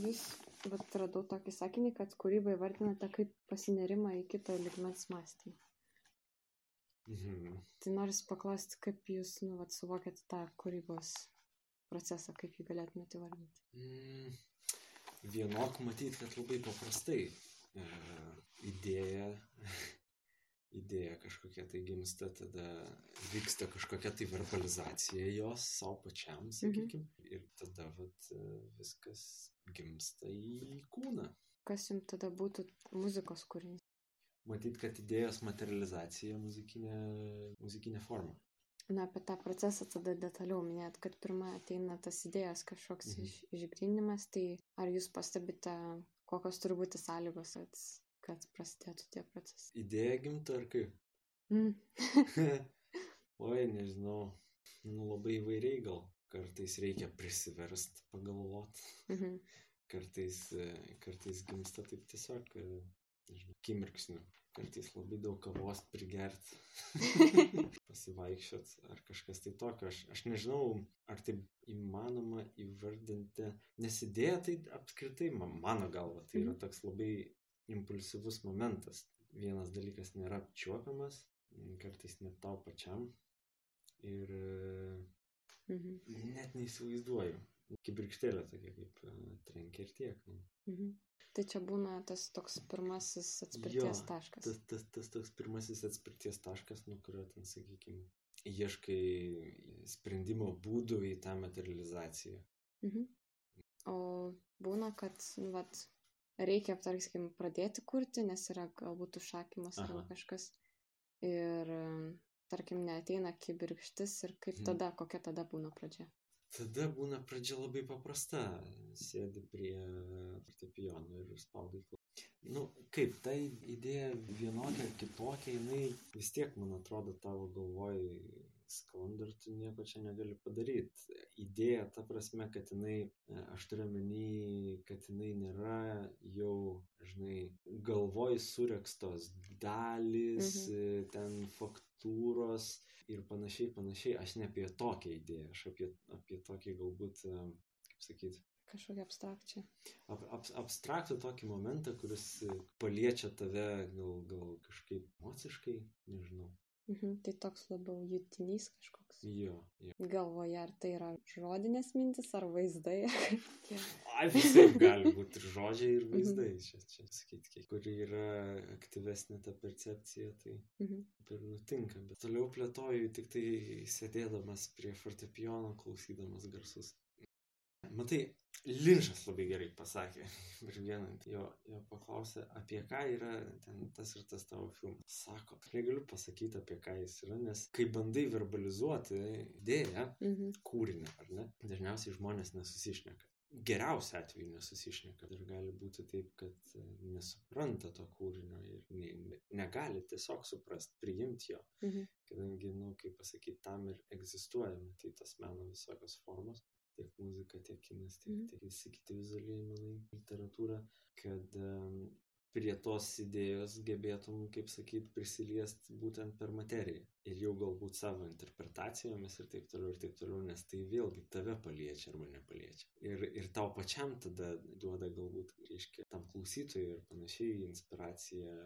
jūs, bet radau tokį sakinį, kad kūrybą įvardinate kaip pasinerimą į kito ligmens mąstymą. Mhm. Tai noriu paklausti, kaip jūs, nu, vat, suvokėte tą kūrybos procesą, kaip jį galėtumėte įvardinti. Mm, vienok matyt, kad labai paprastai. E, idėja, idėja kažkokia tai gimsta, tada vyksta kažkokia tai verbalizacija jos savo pačiam, sakykime, mhm. ir tada vat, viskas gimsta į kūną. Kas jums tada būtų muzikos kūrinys? Matyt, kad idėjos materializacija muzikinė, muzikinė forma. Na, apie tą procesą tada detaliau minėt, kad pirmą ateina tas idėjas kažkoks mhm. iš, išgrinimas, tai ar jūs pastebite, kokios turi būti sąlygos, kad, kad prasidėtų tie procesai? Idėja gimta ar kaip? Mm. Oi, nežinau, nu labai įvairiai gal. Kartais reikia prisiverst pagalvot. Mhm. Kartais, kartais gimsta taip tiesiog, nežinau, kimirksniu. Kartais labai daug kavos prigert, pasivaikščiot ar kažkas tai tokio. Aš, aš nežinau, ar tai įmanoma įvardinti, nes idėja tai apskritai, mano galva, tai yra Mhm. toks labai impulsyvus momentas. Vienas dalykas nėra apčiuopiamas, kartais net tau pačiam. Ir Mhm. net neįsivaizduoju. Kibirkštėlė tokia kaip e, trenkia ir tiek. Nu. Mhm. Tai čia būna tas toks pirmasis atspirties Jo, taškas. Tas, tas, tas toks pirmasis atspirties taškas, nuo kurio ten, sakykime, ieškai sprendimo būdų į tą materializaciją. Mhm. O būna, kad, vat, reikia, tarkim, pradėti kurti, nes yra galbūt užsakymas Aha. kažkas. Ir, tarkim, neateina kibirkštis ir kaip Mhm. tada, kokia tada būna pradžia. Tada būna pradžia labai paprasta. Sėdi prie fortepijono ir spaudai. Nu, kaip, ta idėja vienokia ar kitokia, jinai vis tiek, man atrodo, tavo galvoj sklando ir tu nieko čia negali padaryti. Idėja ta prasme, kad jinai, e, aš turiu menį, kad jinai nėra jau, žinai, galvoj surekstos dalys, Mhm. e, ten faktūros ir panašiai, panašiai. Aš ne apie tokią idėją, aš apie, apie tokį galbūt, e, kaip sakyti, Kažkokia abstrakčia. ab, ab, abstraktų tokį momentą, kuris paliečia tave gal, gal kažkaip emociškai, nežinau. Mhm. Tai toks labiau jutinys kažkoks. Jo, jo. Galvoje, ar tai yra žodinės mintis, ar vaizdai. Ai, visai gali būti ir žodžiai, ir Mhm. vaizdai. Čia, čia sakyti, kuri yra aktyvesnė ta percepcija, tai Mhm. ir nutinka. Bet toliau plėtoju tik tai sėdėdamas prie fortepijono, klausydamas garsus. Matai, Linčas labai gerai pasakė. Ir vieną jo, jo paklausė, apie ką yra ten tas ir tas tavo filmas. Sako, negaliu pasakyti, apie ką jis yra, nes kai bandai verbalizuoti idėją, Mhm. kūrinį, ar ne? Dažniausiai žmonės nesusišneka. Geriausia atveju nesusišneka ir gali būti taip, kad e, nesupranta to kūrinio ir ne, ne- negali tiesiog suprast, priimti jo, Mhm. kadangi, na, nu, kaip pasakyti, tam ir egzistuoja, tai tas meno visokios formos, tiek muzika, tiek kinas, tiek, Mhm. tiek visi kiti vizualiai menai, literatūra, kad prie tos idėjos gebėtum, kaip sakyt, prisiliest būtent per materiją. Ir jau galbūt savo interpretacijomis ir taip toliau, ir taip toliau, nes tai vėlgi tave paliečia arba nepaliečia. Ir, ir tau pačiam tada duoda galbūt, reiškia, tam klausytojui ir panašiai inspiraciją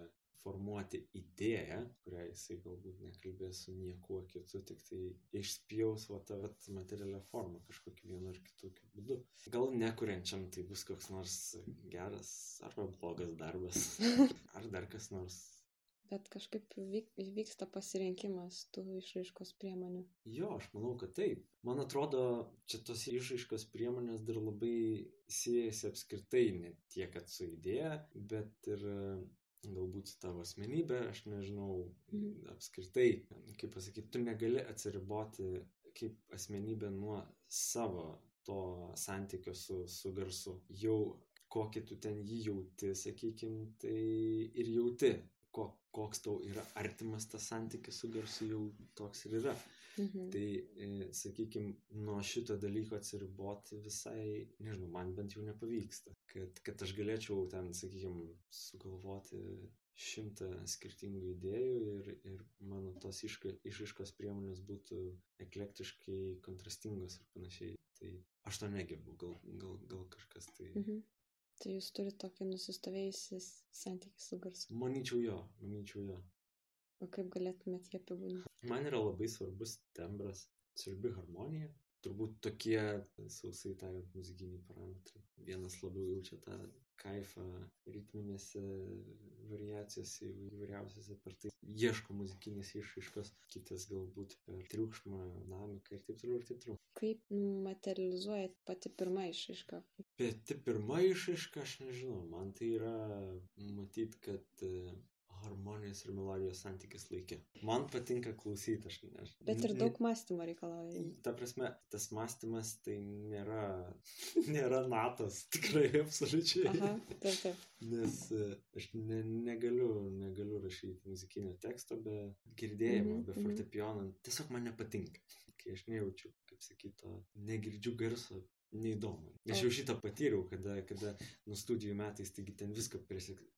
formuoti idėją, kurią jisai galbūt nekalbės su niekuo kitu, tik tai išspjaus va tą materialią formą kažkokiu vienu ar kitokiu būdu. Gal nekuriančiam tai bus koks nors geras arba blogas darbas, ar dar kas nors. Bet kažkaip vyk, vyksta pasirinkimas tų išraiškos priemonių. Jo, aš manau, kad taip. Man atrodo, čia tos išraiškos priemonės dar labai siejasi apskritai ne tiek, kad su idėja, bet ir galbūt tavo asmenybė, aš nežinau, Mhm. apskritai, kaip pasakyti, tu negali atsiriboti kaip asmenybė nuo savo to santykio su, su garsu. Jau kokį tu ten jį jauti, sakykime, tai ir jauti, ko, koks tau yra artimas tas santykis su garsu, jau toks ir yra. Mhm. Tai, sakykime, nuo šito dalyko atsiriboti visai, nežinau, man bent jau nepavyksta. Kad, kad aš galėčiau ten, sakykime, sugalvoti šimtą skirtingų idėjų ir, ir mano tos iška, išiškos priemonės būtų eklektiškai kontrastingos ir panašiai. Tai aš to negebu, gal, gal, gal kažkas tai Mhm. Tai jūs turite tokį nusistovėjusi santykį su garsu. Manyčiau jo, manyčiau jo. O kaip galėtumėt jį apibūdinti? Man yra labai svarbus tembras, svarbi harmonija. Turbūt tokie, sausai tariant, muzikiniai parametrai. Vienas labiau jaučia tą kaifą ritminėse variacijose įvairiausiose per tai ieško muzikinės išraiškos, kitas galbūt per triukšmą, dinamiką ir taip toliau ir taip toliau. Kaip materializuojat pati pirma išraiška? Pati pirma išraiška, aš nežinau, man tai yra matyt, kad harmonijos ir melodijos santykis laikė. Man patinka klausyti, aš ne. Bet ir daug mąstymo reikalauja. Ta prasme, tas mąstymas tai nėra, nėra natos, tikrai absoliučiai. Aha, taip, taip. Nes e, aš ne, negaliu, negaliu rašyti muzikinio teksto be girdėjimo, mm -hmm, be mhm. fortepijono. Tiesiog man nepatinka. Kai aš nejaučiu, kaip sakyto, negirdžiu garso, neįdomu. Aš jau šitą patyriau, kada, kada nu studijų metais, taigi ten viską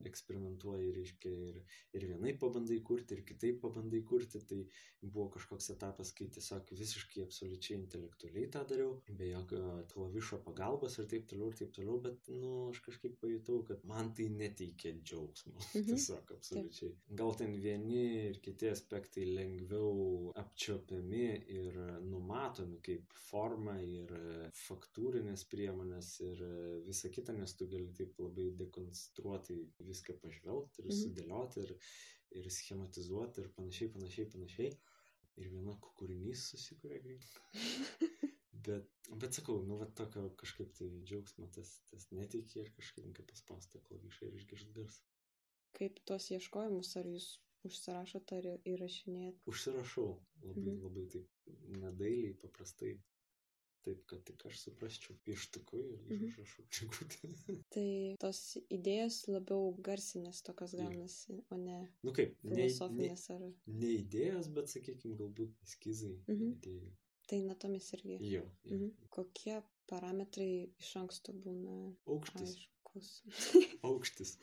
eksperimentuoji, reiškia, ir, ir vienai pabandai kurti, ir kitaip pabandai kurti, tai buvo kažkoks etapas, kai tiesiog visiškai absoliučiai intelektualiai tą dariau, be jokio klavišo pagalbos ir taip toliau, ir taip toliau, bet, nu, aš kažkaip pajutau, kad man tai neteikia džiaugsmo. Mhm. tiesiog absoliučiai. Gal ten vieni ir kiti aspektai lengviau apčiopiami ir numatomi kaip forma ir faktų kultūrinės priemonės ir e, visa kita, nes tu gali taip labai dekonstruotai viską pažvelgti ir mhm. sudėlioti ir, ir schematizuoti ir panašiai, panašiai, panašiai. Ir viena kūrinys susikuria greitai. Bet, bet sakau, nu, va tokio kažkaip tai džiaugsmo tas, tas netikė ir kažkaip kaip paspausta klavišai ir išgirst garsą. Kaip tuos ieškojimus, ar jūs užsirašote ar įrašinėjate? Užsirašau, labai, mhm. labai taip nedailiai, paprastai taip, kad tik aš suprasčiau pieštuku ir mhm. užrašau čekutį. tai tos idėjos labiau garsinės tokios gaunasi, o ne nu kaip, filosofinės ar... Ne, ne idėjos, bet sakykime, galbūt eskizai mhm. idėjų. Tai natomis irgi. Jo. jo. Mhm. Kokie parametrai iš anksto būna? Aukštis. Aišku dalykus. Aukštis.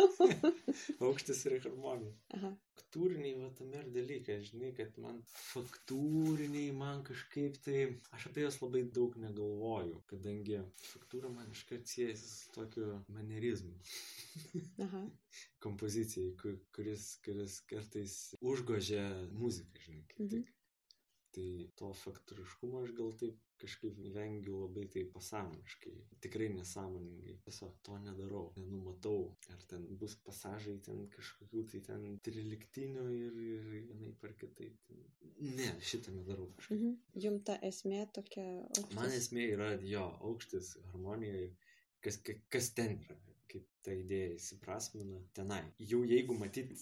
Aukštis ir harmonija. Aha. Faktūriniai, va tame ir dalykai, žinai, kad man faktūriniai man kažkaip tai, aš apie juos labai daug negalvoju, kadangi faktūra man iškart siejasi su tokiu manierizmu. Aha. Kompozicijai, kuris, kuris kartais užgožia muziką, žinai, kaip mhm. tik. Tai to faktoriškumo aš gal taip kažkaip vengiu labai tai pasąmoniškai, tikrai nesąmoningai, tiesiog to nedarau, nenumatau, ar ten bus pasažai ten kažkokių tai ten triliktinių ir, ir vienai par kitaip. Ne, šitą nedarau kažkaip. Mhm. Jums ta esmė tokia aukštis? Man esmė yra jo aukštis, harmonija, kas, kas ten yra kaip ta idėja įsiprasmina tenai. Jau jeigu matyt,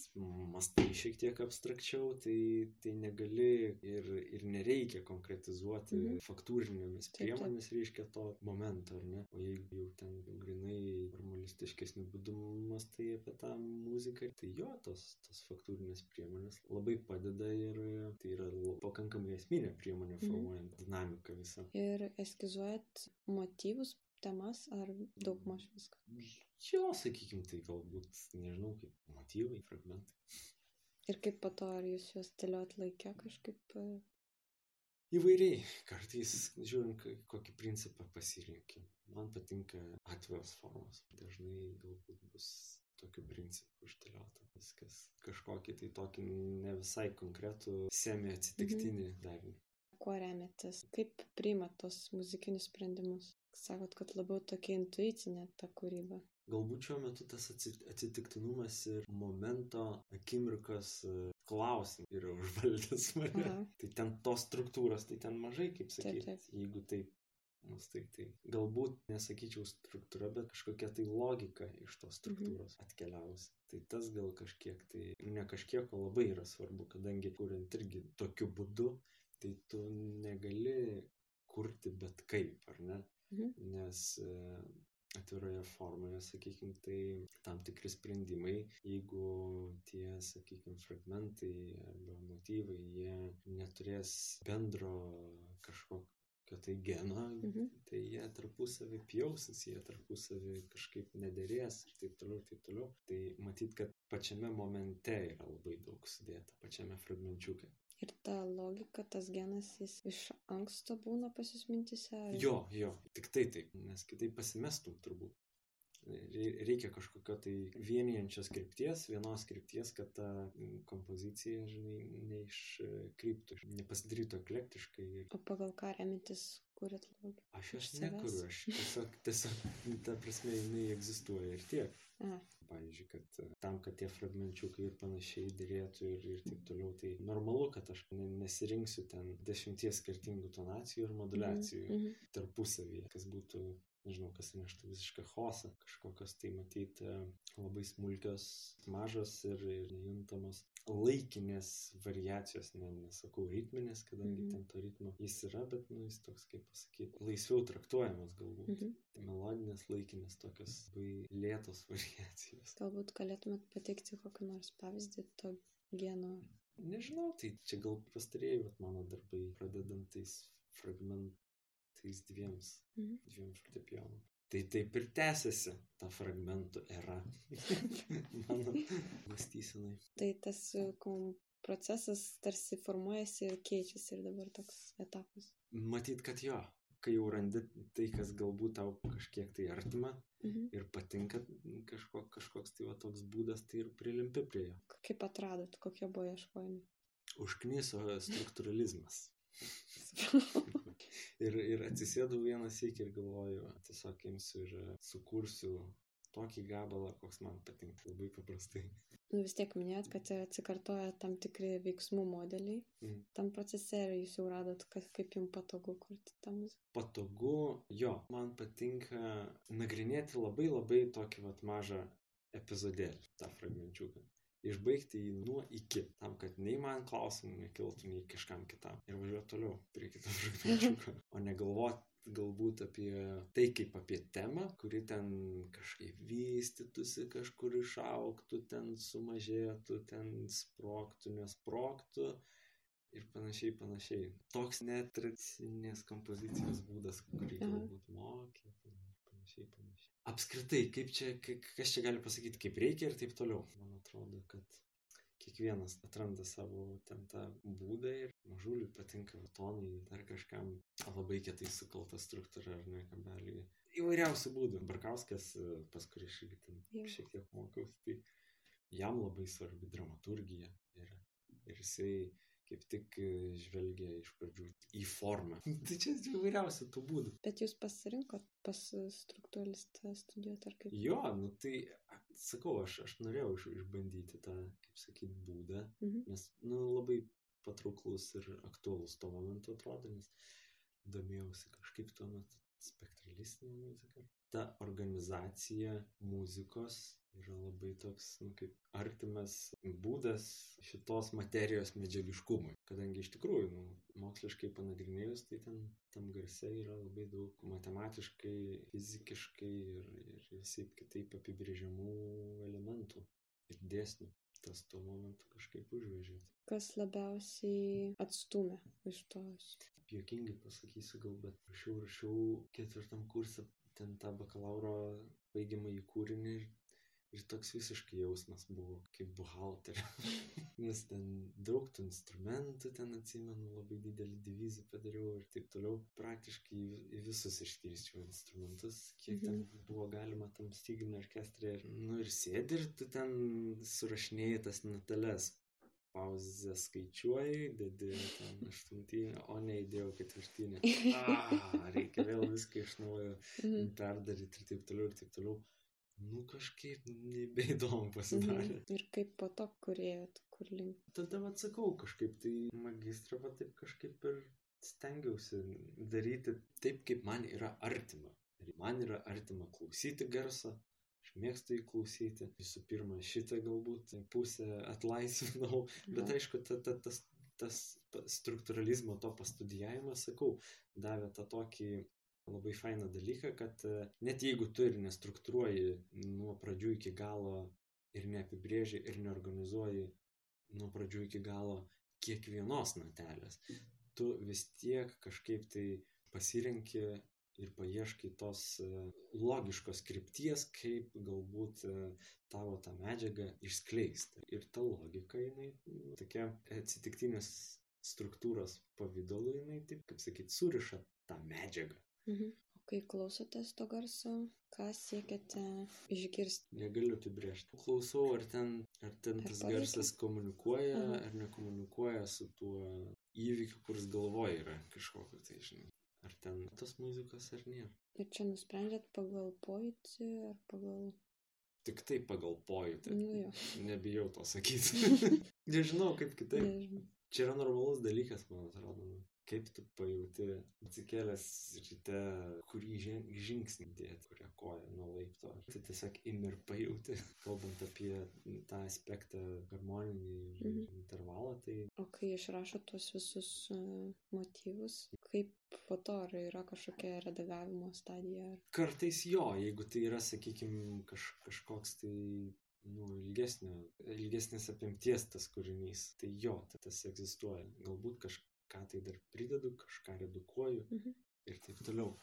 mastai šiek tiek abstrakčiau, tai, tai negali ir, ir nereikia konkretizuoti -hmm. faktūrinėmis priemonėmis, reiškia to momento, ar ne? O jeigu jau ten grinai formalistiškesnių būdų mastai apie tą muziką, tai jo, tos, tos faktūrinės priemonės labai padeda ir tai yra pakankamai esminė priemonė mhm. formuojant -hmm. dinamiką visą. Ir eskizuojat motyvus temas ar daugmaž viską? Jo, sakykim, tai galbūt, nežinau, kaip motyvai, fragmentai. Ir kaip po to, ar jūs juos dėliot laikę kažkaip? E? Įvairiai, kartais žiūrint, kokį principą pasirinkti. Man patinka atviros formos. Dažnai galbūt bus tokiu principu išdėliota viskas. Kažkokį tai tokį ne visai konkretų semi atsitiktinį mhm. darinį. Kuo remiatės? Kaip priimat tos muzikinius sprendimus? Sakot, kad labiau tokia intuicinė ta kūryba. Galbūt šiuo metu tas atsitiktinumas ir momento akimirkos e, klausimai yra užvaldęs mane. Aha. Tai ten tos struktūros, tai ten mažai, kaip sakyti. Taip, taip. Jeigu taip Mastai, tai galbūt nesakyčiau struktūra, bet kažkokia tai logika iš tos mhm. struktūros mhm. atkeliavusi. Tai tas gal kažkiek, tai ne kažkiek, o labai yra svarbu, kadangi kuriant irgi tokiu būdu, tai tu negali kurti bet kaip, ar ne? Mhm. Nes e, atviroje formoje, sakykime, tai tam tikri sprendimai, jeigu tie, sakykime, fragmentai arba motyvai, jie neturės bendro kažkokio tai geno, mhm. tai jie tarpusavį pjausis, jie tarpusavį kažkaip nederės ir taip toliau, ir taip toliau. Tai matyt, kad pačiame momente yra labai daug sudėta, pačiame fragmenčiuke. Ir ta logika, tas genas, jis iš anksto būna pas jūs mintise? Ar... Jo, jo, tik tai taip, nes kitaip pasimestum turbūt. reikia kažkokio tai vienijančios krypties, vienos krypties, kad ta kompozicija, žinai, neiškryptų, nepasidarytų eklektiškai. O pagal ką remintis kuriat logį? Aš jos nekuriu, aš tiesiog, tiesiog, ta prasme, jinai egzistuoja ir tiek. A. Pavyzdžiui, kad e, tam, kad tie fragmenčiukai ir panašiai dėrėtų ir, ir taip toliau, tai normalu, kad aš nesirinksiu ten dešimties skirtingų tonacijų ir modulacijų mm -hmm. tarpusavyje, kas būtų nežinau, kas neštų visišką chaosą, kažkokios tai matyti labai smulkios, mažos ir, ir nejuntamos laikinės variacijos, ne, nesakau ritminės, kadangi mm -hmm. ten to ritmo jis yra, bet nu, jis toks, kaip pasakyti, laisviau traktuojamas galbūt. Mm -hmm. Melodinės laikinės tokios labai lėtos variacijos. Galbūt galėtumėt pateikti kokį nors pavyzdį to geno. Nežinau, tai čia gal pastarėjai mano darbai, pradedantais fragment, tais dviems, mhm. dviem fortepijonų. Tai taip ir tęsiasi ta fragmentų era mano mąstysenai. Tai tas e, procesas tarsi formuojasi ir keičiasi ir dabar toks etapas. Matyt, kad jo, kai jau randi tai, kas galbūt tau kažkiek tai artima mhm. ir patinka kažko, kažkoks tai va toks būdas, tai ir prilimpi prie jo. Kaip atradot, kokie buvo ieškojimai? Užknyso struktūralizmas. ir, ir atsisėdau vieną sėkį ir galvoju, tiesiog imsiu ir sukursiu tokį gabalą, koks man patinka, labai paprastai. Nu, vis tiek minėjot, kad atsikartoja tam tikri veiksmų modeliai mm. tam procese ir jūs jau radot, kad, kaip jums patogu kurti tą muziką. Patogu, jo, man patinka nagrinėti labai labai tokį vat mažą epizodėlį, tą fragmenčiuką išbaigti jį nuo iki, tam, kad nei man klausimų nekiltų, nei kažkam kitam. Ir važiuoti toliau prie kito fragmentiuko, o negalvoti galbūt apie tai kaip apie temą, kuri ten kažkaip vystytųsi, kažkur išauktų, ten sumažėtų, ten sproktų, nesproktų ir panašiai, panašiai. Toks netradicinės kompozicijos būdas, kurį galbūt mokė, panašiai, panašiai apskritai, kaip čia, kas čia gali pasakyti, kaip reikia ir taip toliau. Man atrodo, kad kiekvienas atranda savo ten tą būdą ir mažuliui patinka tonai, dar kažkam labai kietai sukalta struktūra ar ne kabelį. Įvairiausių būdų. Barkauskas, pas kurį aš irgi ten šiek tiek mokiausi, tai jam labai svarbi dramaturgija yra. Ir jisai kaip tik e, žvelgia iš pradžių į formą. tai čia įvairiausių tų būdų. Bet jūs pasirinkot pas struktūralistą studijuoti ar kaip? Jo, nu tai sakau, aš, aš norėjau iš, išbandyti tą, kaip sakyt, būdą, mhm. nes nu, labai patrauklus ir aktuolus tuo momentu atrodo, nes domėjausi kažkaip tuo metu spektralistinė muzika. Ta organizacija muzikos yra labai toks, nu, kaip artimas būdas šitos materijos medžiagiškumui. Kadangi iš tikrųjų, nu, moksliškai panagrinėjus, tai ten tam garse yra labai daug matematiškai, fizikiškai ir, ir visai kitaip apibrėžiamų elementų ir dėsnių. Tas tuo momentu kažkaip užvežė. Kas labiausiai atstumė iš tos? Jokingai pasakysiu gal, bet rašiau, rašiau ketvirtam kursą ten tą bakalauro baigiamąjį kūrinį ir Ir toks visiškai jausmas buvo kaip buhalterio. Nes ten daug tų instrumentų, ten atsimenu, labai didelį divizį padariau ir taip toliau. Praktiškai į visus išskirčiau instrumentus, kiek ten mhm. buvo galima tam styginių orkestrė. Nu ir sėdi ir tu ten surašinėjai tas natales. Pauzę skaičiuoji, dedi ten aštuntinę, o ne įdėjau ketvirtinę. A, reikia vėl viską iš naujo mhm. perdaryti ir taip toliau ir taip toliau nu kažkaip nebeįdomu pasidarė. Mhm. Ir kaip po to kurėjot, kur link? Tada atsakau kažkaip, tai magistrą va taip kažkaip ir stengiausi daryti taip, kaip man yra artima. Ir man yra artima klausyti garsą, aš mėgstu jį klausyti. Visų pirma, šitą galbūt pusę atlaisvinau, bet Aha. aišku, ta, ta, tas, tas struktūralizmo to pastudijavimas, sakau, davė tą tokį labai fainą dalyką, kad e, net jeigu tu ir nestruktūruoji nuo pradžių iki galo ir neapibrėži ir neorganizuoji nuo pradžių iki galo kiekvienos natelės, tu vis tiek kažkaip tai pasirenki ir paieškai tos e, logiškos krypties, kaip galbūt e, tavo tą medžiagą išskleisti. Ir ta logika, jinai tokia atsitiktinės struktūros pavydalu, jinai taip, kaip sakyti, suriša tą medžiagą. Mhm. kai klausotės to garso, ką siekiate išgirsti? Negaliu apibriežti. Klausau, ar ten, ar ten Ar tas paveikia? garsas komunikuoja, Aha. ar nekomunikuoja su tuo įvykiu, kuris galvoje yra kažkokio, tai žinai. Ar ten tos muzikos, ar nėra. Ir čia nusprendžiat pagal pojūtį ar pagal... Tik tai pagal pojūtį. Nu jo, Nebijau to sakyti. Nežinau, kaip kitaip. nežinau. Čia yra normalus dalykas, man atrodo. Kaip tu pajauti atsikėlęs ryte, kurį žingsnį dėti, kurią koją nuo laipto. Tu tiesiog imi ir pajauti, kalbant apie tą aspektą harmoninį ir Mhm. intervalą, tai O kai išrašo tuos visus uh, motyvus, kaip po to ar yra kažkokia redagavimo stadija? Ar... kartais jo, jeigu tai yra, sakykime, kaž, kažkoks tai nu, ilgesnio, ilgesnės apimties tas kūrinys, tai jo, ta- tas egzistuoja. Galbūt kažką tai dar pridedu, kažką redukuoju Mhm. ir taip toliau.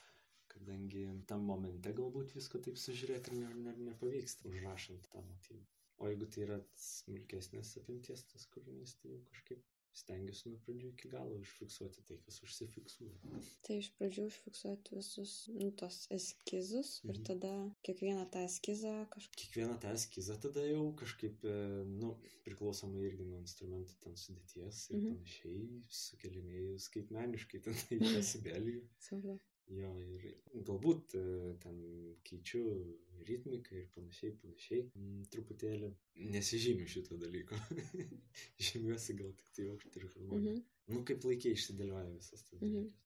Kadangi tam momente galbūt visko taip sužiūrėti ir ne, ne, nepavyksta užrašant tą motyvą. O jeigu tai yra smulkesnės apimties tas kūrinys, tai jau kažkaip stengiuosi nuo pradžių iki galo užfiksuoti tai, kas užsifiksuoja. Tai iš pradžių užfiksuoti visus nu, tos eskizus ir Mhm. tada kiekvieną tą eskizą kažkaip... Kiekvieną tą eskizą tada jau kažkaip, e, nu, priklausomai irgi nuo instrumentų ten sudėties ir Mhm. panašiai, sukelinėjau skaitmeniškai ten į decibelijų. Jo, ir galbūt e, ten keičiu ritmiką ir panašiai, panašiai. Mm, Truputėlį nesižymiu šito dalyko. Žymiuosi gal tik tai aukštį ir harmoniją. Mhm. Nu, kaip laikiai išsidėlioja visas tas Mhm. dalykas.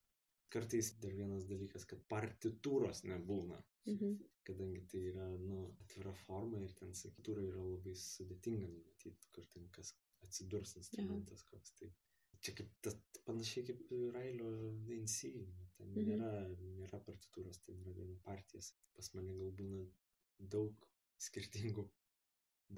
Kartais dar vienas dalykas, kad partitūros nebūna. Mhm. Kadangi tai yra, nu, atvira forma ir ten sakitūra yra labai sudėtinga numatyti, kur ten kas atsidurs instrumentas koks. Tai čia kaip tas panašiai kaip Railio DNC. Ten Mhm. nėra, nėra partitūros, ten yra viena partijas. Pas mane gal būna daug skirtingų,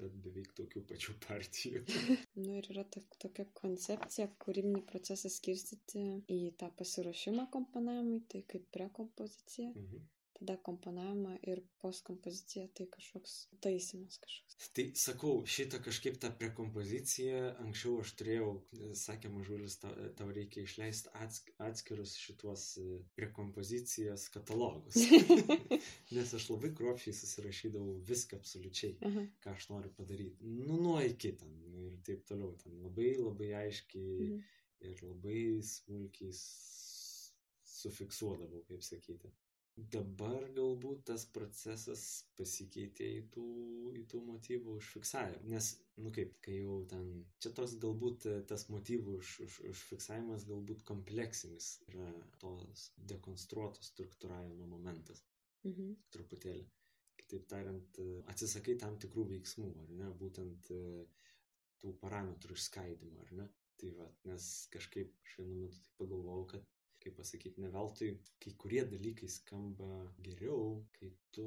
bet beveik tokių pačių partijų. Nu ir yra ta, tokia koncepcija, kūrybinį procesą skirstyti į tą pasiruošimą komponavimui, tai kaip prekompozicija, Mhm. Tada komponavimą ir postkompoziciją, tai kažkoks taisymas kažkoks. Tai sakau, šitą kažkaip tą prekompoziciją anksčiau aš turėjau, sakė mažulis, tau, tau reikia išleisti atsk, atskirus šituos e, prekompozicijos katalogus. Nes aš labai kruopšiai susirašydavau viską absoliučiai, Aha. ką aš noriu padaryti. Nu, nuo iki ten ir taip toliau. Ten labai labai aiškiai Mhm. ir labai smulkiai sufiksuodavau, kaip sakyti. Dabar galbūt tas procesas pasikeitė į tų, į tų motyvų užfiksavimą. Nes, nu kaip, kai jau ten, čia toks galbūt tas motyvų už, už, užfiksavimas galbūt kompleksinis yra tos dekonstruotos struktūravimo momentas Mhm. truputėlį. Kitaip tariant, atsisakai tam tikrų veiksmų, ar ne, būtent tų parametrų išskaidimo, ar ne. Tai va, nes kažkaip vienu metu pagalvojau, kad, kaip pasakyti, ne veltui, kai kurie dalykai skamba geriau, kai tu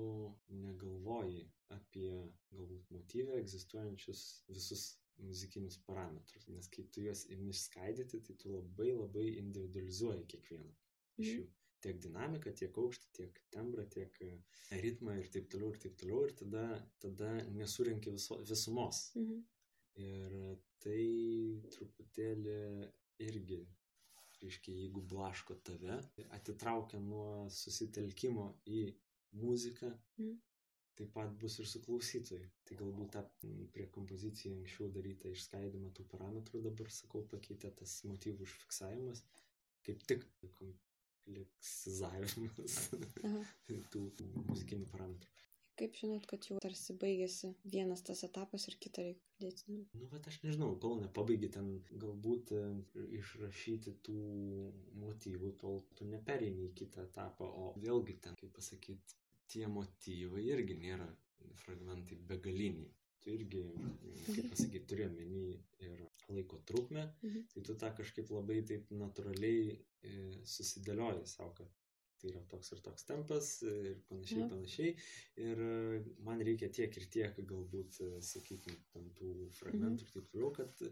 negalvoji apie galbūt motyvę egzistuojančius visus muzikinius parametrus. Nes kai tu juos imi išskaidyti, tai tu labai labai individualizuoji kiekvieną iš Mhm. jų tiek dinamiką, tiek aukštį, tiek tembrą, tiek e, ritmą ir taip toliau, ir taip toliau, ir tada, tada nesurinkė viso, visumos. Mhm. Ir tai truputėlį irgi, reiškia, jeigu blaško tave, atitraukia nuo susitelkimo į muziką, Mhm. taip pat bus ir su klausytojai. Tai galbūt tą prie kompozicijų anksčiau darytą išskaidimą tų parametrų dabar, sakau, pakeitė tas motyvų užfiksavimas, kaip tik kompleksizavimas tų muzikinių parametrų. Kaip žinot, kad jau tarsi baigėsi vienas tas etapas ir kitą reikia pradėti? Nu, Nu, bet aš nežinau, kol nepabaigi ten galbūt e, išrašyti tų motyvų, tol tu nepereini į kitą etapą, o vėlgi ten, kaip pasakyti, tie motyvai irgi nėra fragmentai begaliniai. Tu irgi, kaip pasakyti, turi omeny ir laiko trukmę, Mhm. tai tu tą kažkaip labai taip natūraliai e, susidėlioji savo, kad tai yra toks ir toks tempas ir panašiai, Mhm. panašiai. Ir e, man reikia tiek ir tiek, galbūt, sakykime, tam tų fragmentų ir taip toliau, kad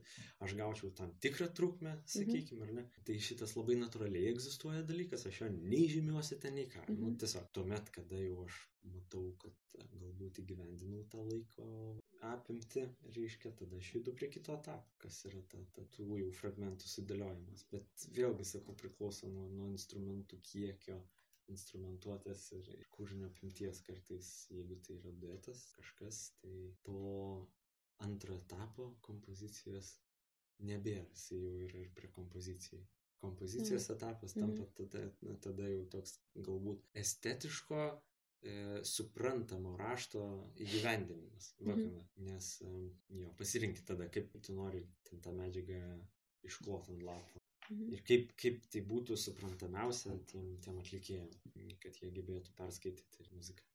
aš gaučiau tam tikrą trukmę, sakykime, ar ne. Tai šitas labai natūraliai egzistuoja dalykas, aš jo nei žymiuosi ten, nei ką. Nu, Mhm. tiesiog tuomet, kada jau aš matau, kad galbūt įgyvendinau tą laiko apimti, reiškia, tada aš judu prie kito etapo, kas yra ta, ta tų jau fragmentų sudėliojimas. Bet vėlgi, sakau, priklauso nuo, nuo instrumentų kiekio, instrumentuotės ir kūrinio apimties kartais, jeigu tai yra duetas kažkas, tai to antro etapo kompozicijos nebėra, jis jau yra ir prie kompozicijai. Kompozicijos mm. etapas tampa mm. tada, na, tada jau toks galbūt estetiško, e, suprantamo rašto įgyvendinimas. Mm -hmm. Nes e, jo, pasirinkti tada, kaip tu nori tą medžiagą iškloti ant lapo. Mhm. Ir kaip, kaip tai būtų suprantamiausia tiem, tiem atlikėjim, kad jie gebėtų perskaityti muziką.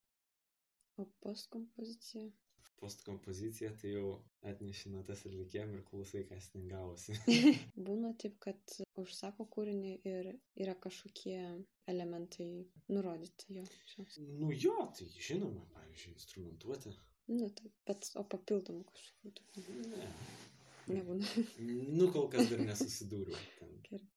O postkompozicija? Postkompozicija tai jau atneši natas atlikėjim ir klausai, kas ten gavosi. Būna taip, kad užsako kūrinį ir yra kažkokie elementai nurodyti jo. Šios. Nu jo, tai žinoma, pavyzdžiui, instrumentuoti. Nu, taip, bet o papildomų kažkokių. Ne. Nebūna. nu, kol kas dar nesusidūriau. Ten. Gerai.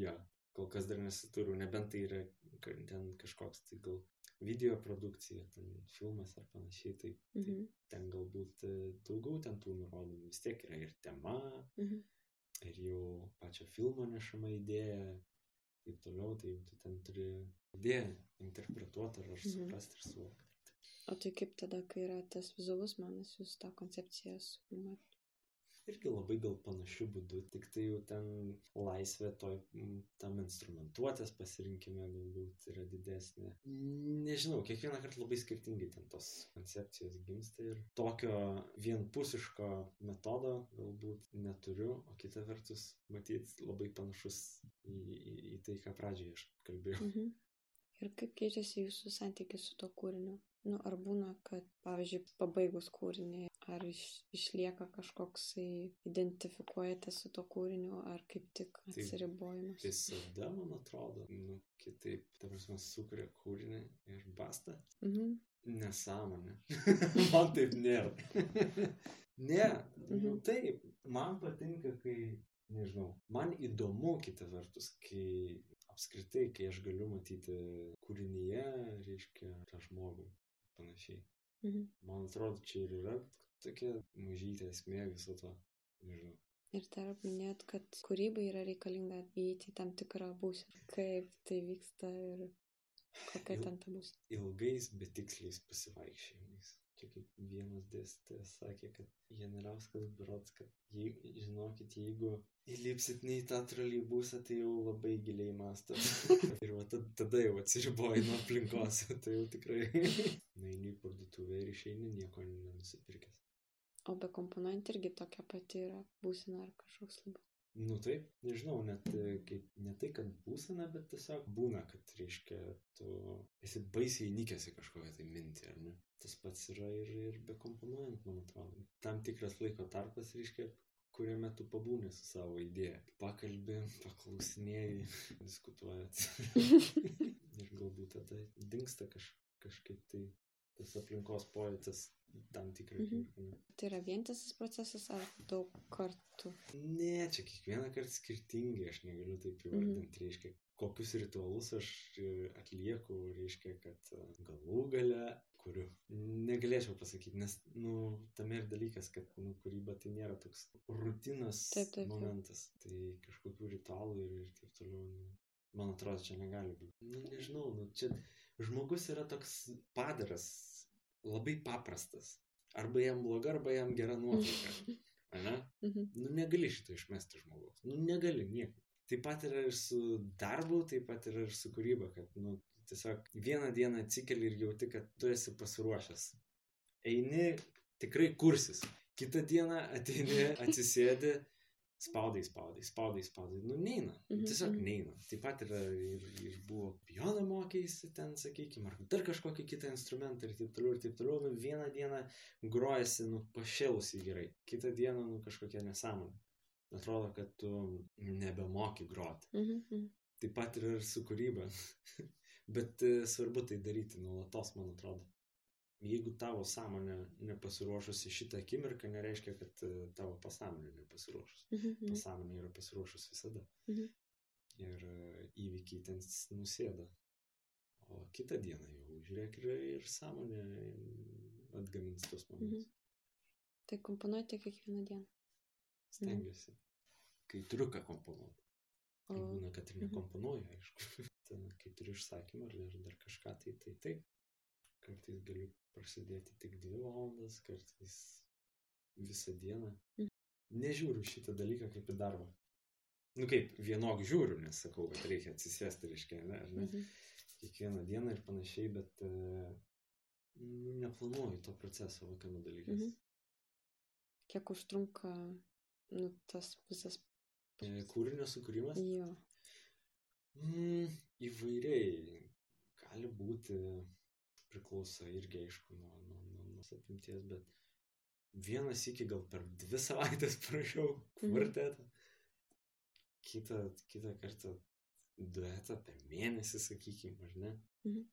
Ja, kol kas dar nesusidūriau, nebent tai yra ten kažkoks tai gal video produkcija, ten filmas ar panašiai, tai, tai mhm. ten galbūt e, daugiau ten tų nurodymų. Vis tiek yra ir tema, mhm. ir jau pačio filmo nešama idėja, taip toliau, tai jau tu ten turi idėją interpretuoti ar, ar mhm. suprasti ir suvokti. O tai kaip tada, kai yra tas vizualus menas, jūs tą koncepciją suformuojate? Irgi labai gal panašiu būdu, tik tai jau ten laisvė toj, tam instrumentuotės pasirinkime galbūt yra didesnė. Nežinau, kiekvieną kartą labai skirtingai ten tos koncepcijos gimsta ir tokio vienpusiško metodo galbūt neturiu, o kita vertus, matyt, labai panašus į, į, į tai, ką pradžioje aš kalbėjau. Mhm. Ir kaip keičiasi jūsų santykis su to kūriniu? Nu, ar būna, kad, pavyzdžiui, pabaigus kūrinį, ar iš, išlieka kažkoksai identifikuojate su to kūriniu, ar kaip tik atsiribojimas? Tai visada, man atrodo, nu, kitaip, ta prasme, sukuria kūrinį ir basta. Mhm. Nesąmonė. man taip nėra. ne, nu, mhm. taip, man patinka, kai, nežinau, man įdomu kita vertus, kai apskritai, kai aš galiu matyti kūrinyje, reiškia, tą žmogų panašiai. Mhm. Man atrodo, čia ir yra tokia mažytė esmė viso to, nežinau. Ir dar minėt, kad kūrybai yra reikalinga įeiti į tam tikrą būseną. Kaip tai vyksta ir kokia Il, ten ta bus. Ilgais, betiksliais pasivaikščiojimais čia kaip vienas dėstytojas sakė, kad Janerauskas berots, kad jei, žinokit, jeigu įlipsit ne į tą troleibusą, tai jau labai giliai mastat. ir va tada, tada jau atsiriboji nuo aplinkos, tai jau tikrai. Naini į parduotuvę ir išeini nieko nenusipirkęs. O be komponentų irgi tokia pati yra būsena ar kažkoks labiau. Nu taip, nežinau, net e, kaip, ne tai, kad būsena, bet tiesiog būna, kad, reiškia, tu esi baisiai įnikęs į kažkokią tai mintį, ar ne? Tas pats yra ir, ir be komponuojant, man atrodo. Tam tikras laiko tarpas, reiškia, kuriame tu pabūnė su savo idėja. Pakalbė, paklausinėjai, diskutuojat. ir galbūt tada dinksta kaž, kažkaip tai tas aplinkos pojūtis tam tikrą mhm. akimirką. Tai yra vientisas procesas ar daug kartų? Ne, čia kiekvieną kartą skirtingai, aš negaliu taip įvardinti, mhm. reiškia, kokius ritualus aš atlieku, reiškia, kad e, galų gale kuriu. Negalėčiau pasakyti, nes, nu, tame ir dalykas, kad, nu, kūryba tai nėra toks rutinas taip, taip, momentas, taip. tai kažkokių ritualų ir, ir taip toliau, nu, man atrodo, čia negali būti. Nu, nežinau, nu, čia žmogus yra toks padaras labai paprastas. Arba jam bloga, arba jam gera nuotaika. Ane? Mhm. Nu, negali šito išmesti žmogaus. Nu, negali niekaip. Taip pat yra ir su darbu, taip pat yra ir su kūryba, kad, nu, tiesiog vieną dieną atsikeli ir jauti, kad tu esi pasiruošęs. Eini, tikrai kursis. Kitą dieną ateini, atsisėdi spaudai, spaudai, spaudai, spaudai, nu neina, mhm. tiesiog mhm. neina. Taip pat yra ir, ir buvo pijoną mokėsi ten, sakykime, ar dar kažkokį kitą instrumentą ir taip toliau, ir taip toliau, nu vieną dieną grojasi, nu pašėlusi gerai, kitą dieną, nu kažkokia nesąmonė. Atrodo, kad tu nebemoki groti. Mhm. mhm. Taip pat yra ir su kūryba. Bet e, svarbu tai daryti nuolatos, man atrodo jeigu tavo sąmonė nepasiruošusi šitą akimirką, nereiškia, kad e, tavo pasąmonė nepasiruošus. Mhm, mhm. Pasąmonė yra pasiruošus visada. Mhm. Ir e, įvykiai ten nusėda. O kitą dieną jau, žiūrėk, ir, ir sąmonė atgamins tos momentus. Mhm. Tai komponuojate kiekvieną dieną? Stengiuosi. Mhm. Kai turiu ką komponuoti. O... Būna, kad ir mhm. nekomponuoju, aišku. e, kai turi išsakymą ar dar, dar kažką, tai tai taip. Kartais galiu prasidėti tik dvi valandas, kartais visą dieną. Mhm. Nežiūriu šitą dalyką kaip į darbą. Nu kaip, vienok žiūriu, nes sakau, kad reikia atsisėsti, reiškia, ne, ar ne, Mhm. kiekvieną dieną ir panašiai, bet uh, neplanuoju to proceso, va kame dalykas. Mhm. Kiek užtrunka nu, tas visas. E, Kūrinio sukūrimas? Jo. Mm, įvairiai. Gali būti, priklauso irgi aišku nuo, nuo, nuo, nuo apimties, bet vienas iki gal per dvi savaitės prašiau Mhm. kvartetą. Kitą, kitą kartą duetą per mėnesį, sakykime, ar ne? Mhm.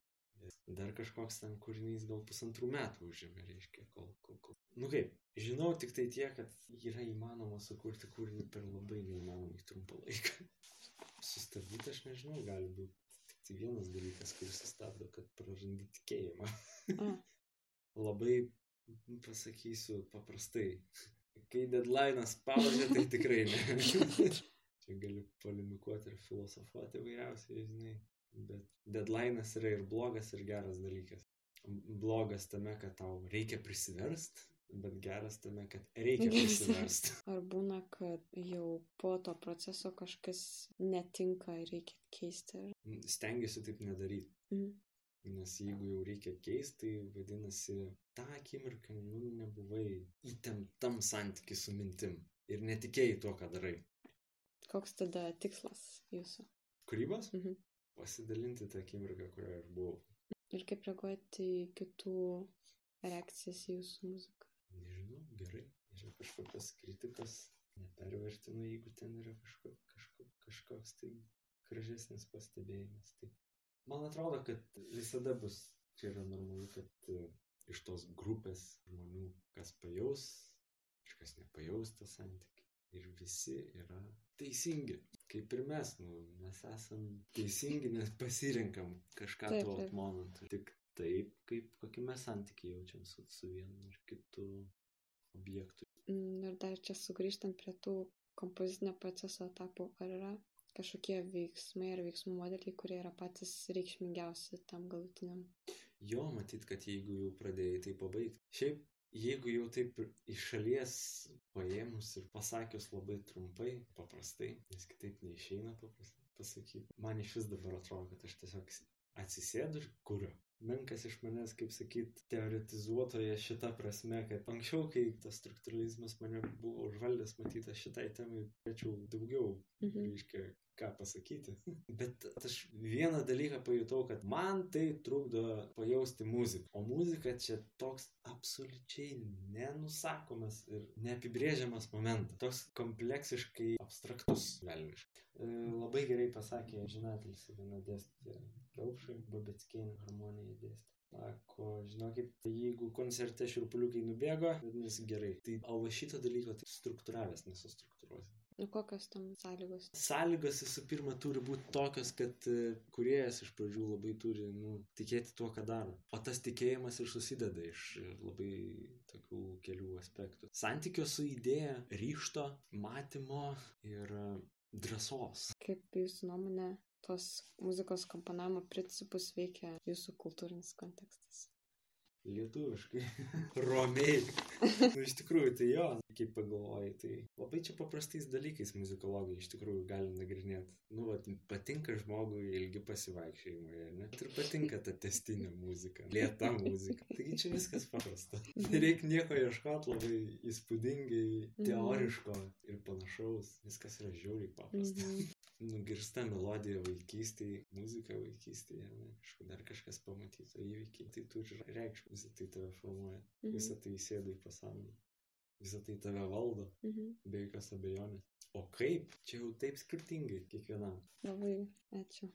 Dar kažkoks ten kūrinys gal pusantrų metų užėmė, reiškia, kol, kol, kol. Nu kaip, žinau tik tai tiek, kad yra įmanoma sukurti kūrinį per labai neįmanomai trumpą laiką. Sustabdyti aš nežinau, gali būti tai vienas dalykas, kuris sustabdo, kad prarandi tikėjimą. A, Labai, pasakysiu paprastai, kai deadline'as spaudžia, tai tikrai ne. Čia galiu polimikuoti ir filosofuoti vairiausiai, žinai. Bet deadline'as yra ir blogas, ir geras dalykas. Blogas tame, kad tau reikia prisiverst, bet geras tame, kad reikia Geras. prisiverst. ar būna, kad jau po to proceso kažkas netinka ir reikia keisti. ar- Stengiuosi taip nedaryti. Mhm. Nes jeigu jau reikia keisti, tai vadinasi, tą akimirką nu, nebuvai įtemptam santykiui su mintim ir netikėjai tuo, ką darai. Koks tada tikslas jūsų? Kūrybos? Mhm. Pasidalinti tą akimirką, kurioje aš buvau. Ir kaip reaguoti į kitų reakcijas į jūsų muziką? Gerai. Yra kažkokios kritikos, nepervertinu, jeigu ten yra kažko, kažko, kažkoks tai gražesnis pastebėjimas. Tai man atrodo, kad visada bus, čia yra normalu, kad e, iš tos grupės žmonių, kas pajaus, kažkas nepajaus tą santykį. Ir visi yra teisingi. Kaip ir mes, nu, mes esam teisingi, nes pasirinkam kažką Taip, tuo momentu. Tik taip, kaip kokį mes santykį jaučiam su, su vienu ar kitu objektu. Mm, Ir dar čia sugrįžtant prie tų kompozicinio proceso etapų, ar yra kažkokie veiksmai ar veiksmų modeliai, kurie yra patys reikšmingiausi tam galutiniam? Jo, matyt, kad jeigu jau pradėjai, tai pabaigti. Šiaip, jeigu jau taip iš šalies paėmus ir pasakius labai trumpai, paprastai, nes kitaip neišeina paprastai pasakyti, man iš vis dabar atrodo, kad aš tiesiog atsisėdu ir kuriu. Menkas iš manęs, kaip sakyt, teoretizuotoje šitą prasme, kad anksčiau, kai tas struktūralizmas mane buvo užvaldęs, matyt, aš šitai temai turėčiau daugiau Mhm. reiškia, ką pasakyti. Bet aš vieną dalyką pajutau, kad man tai trukdo pajausti muziką. O muzika čia toks absoliučiai nenusakomas ir neapibrėžiamas momentas. Toks kompleksiškai abstraktus velniškai. Labai gerai pasakė Žinatelis viena dėstė Raupšai, Babetskėnė harmoniją dėstė. Sako, žinokit, tai jeigu koncerte šiurpuliukai nubėgo, vadinasi gerai. Tai o va šito dalyko tai struktūravęs nesustruktūruosi. Nu, kokios tam sąlygos? Sąlygos visų pirma turi būti tokios, kad e, kuriejas iš pradžių labai turi nu, tikėti tuo, ką daro. O tas tikėjimas ir susideda iš labai tokių kelių aspektų. Santykio su idėja, ryšto, matymo ir e, drąsos. Kaip jūsų nuomonė, tos muzikos komponavimo principus veikia jūsų kultūrinis kontekstas? Lietuviškai. Romiai. nu, iš tikrųjų, tai jo, kaip pagalvoji, tai labai čia paprastais dalykais muzikologai iš tikrųjų gali nagrinėti. Nu, vat, patinka žmogui ilgi pasivaikščiojimai, ne? Ir patinka ta testinė muzika, lėta muzika. Taigi čia viskas paprasta. Nereikia nieko ieškoti labai įspūdingai, teoriško ir panašaus. Viskas yra žiauriai paprasta. Nugirsta melodija vaikystėje, muzika vaikystėje, ne, kažkur dar kažkas pamatyto įvykiai, tai turi reikšmę, visą tai tave formuoja, Mhm. visą tai įsėda į pasaulį, visą tai tave valdo, Mhm. be jokios abejonės. O kaip? Čia jau taip skirtingai kiekvienam. Labai ačiū.